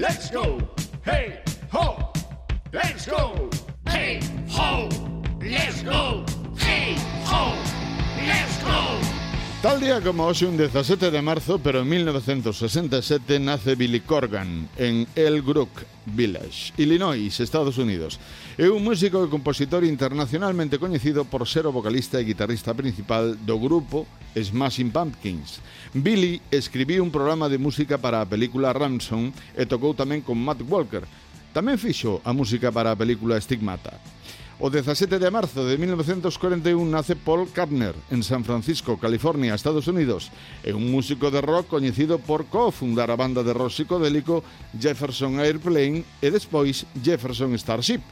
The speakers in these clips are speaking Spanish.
let's go. Hey, ho, let's go. Hey, ho, let's go. Tal día como hoxe, un 17 de marzo, pero en 1967, nace Billy Corgan en Elbrook Village, Illinois, Estados Unidos. É un músico e compositor internacionalmente coñecido por ser o vocalista e guitarrista principal do grupo Smashing Pumpkins. Billy escribiu un programa de música para a película Ransom e tocou tamén con Matt Walker. Tamén fixo a música para a película Stigmata. O 17 de marzo de 1941 nace Paul Kartner en San Francisco, California, Estados Unidos. É un músico de rock coñecido por cofundar a banda de rock psicodélico Jefferson Airplane e despois Jefferson Starship.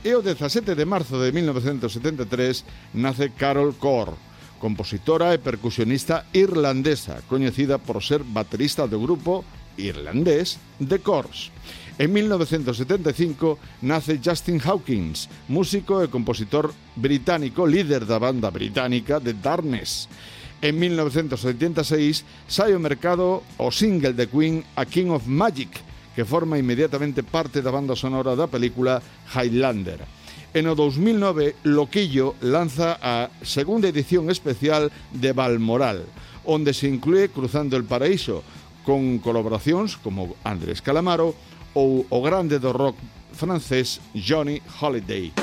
E o 17 de marzo de 1973 nace Carol Core, compositora e percusionista irlandesa, coñecida por ser baterista do grupo irlandés The Corrs. En 1975 nace Justin Hawkins, músico e compositor británico, líder da banda británica The Darkness. En 1986 sai ao mercado o single de Queen A King of Magic, que forma inmediatamente parte da banda sonora da película Highlander. En o 2009, Loquillo lanza a segunda edición especial de Balmoral, onde se inclúe Cruzando el Paraíso, con colaboracións como Andrés Calamaro, ou o grande do rock francés Johnny Holiday.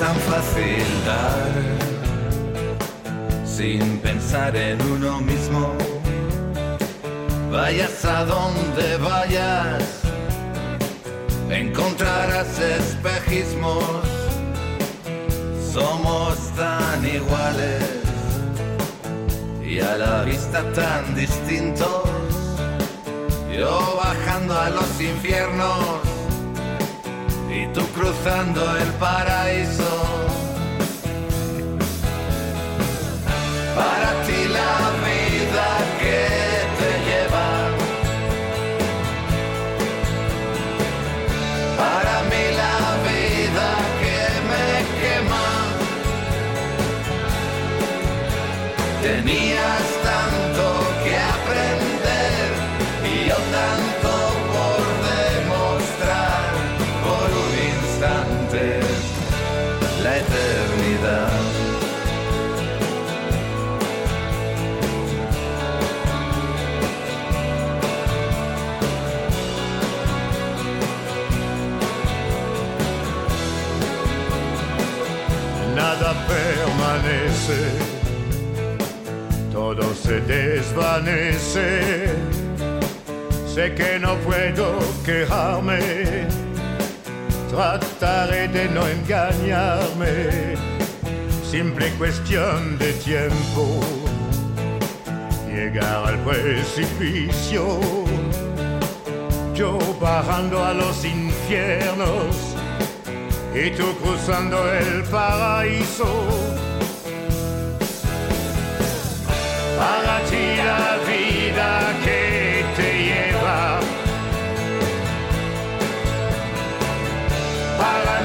Tan fácil dar sin pensar en uno mismo. Vayas a donde vayas, encontrarás espejismos. Somos tan iguales y a la vista tan distintos. Yo bajando a los infiernos y tú cruzando el paraíso. Todo se desvanece. Sé que no puedo quejarme, trataré de no engañarme. Simple cuestión de tiempo, llegar al precipicio. Yo bajando a los infiernos y tú cruzando el paraíso. mia vita che te lleva. Para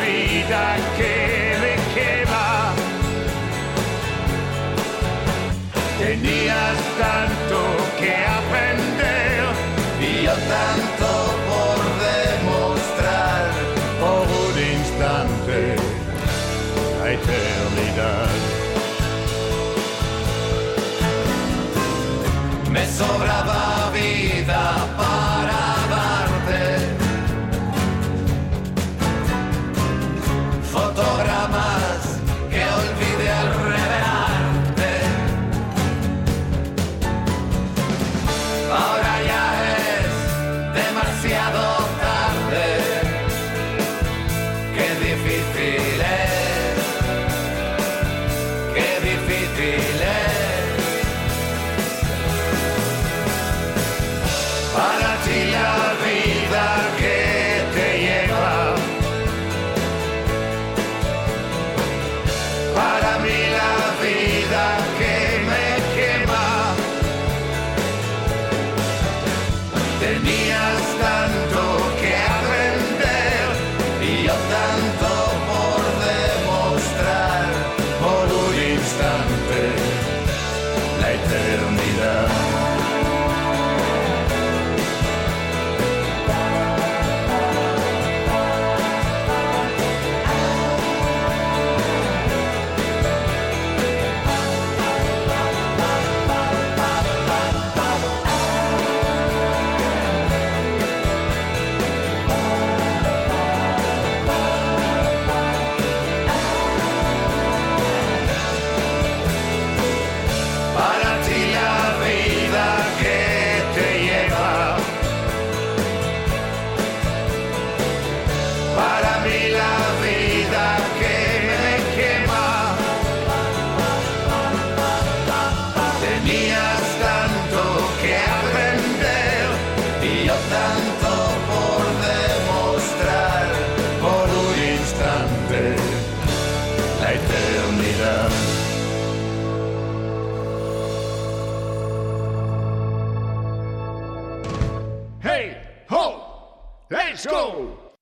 vida sobraba vida para darte fotogramas que olvidé al revelarte. Ahora ya es demasiado tarde. Qué difícil es, qué difícil es. Eu tanto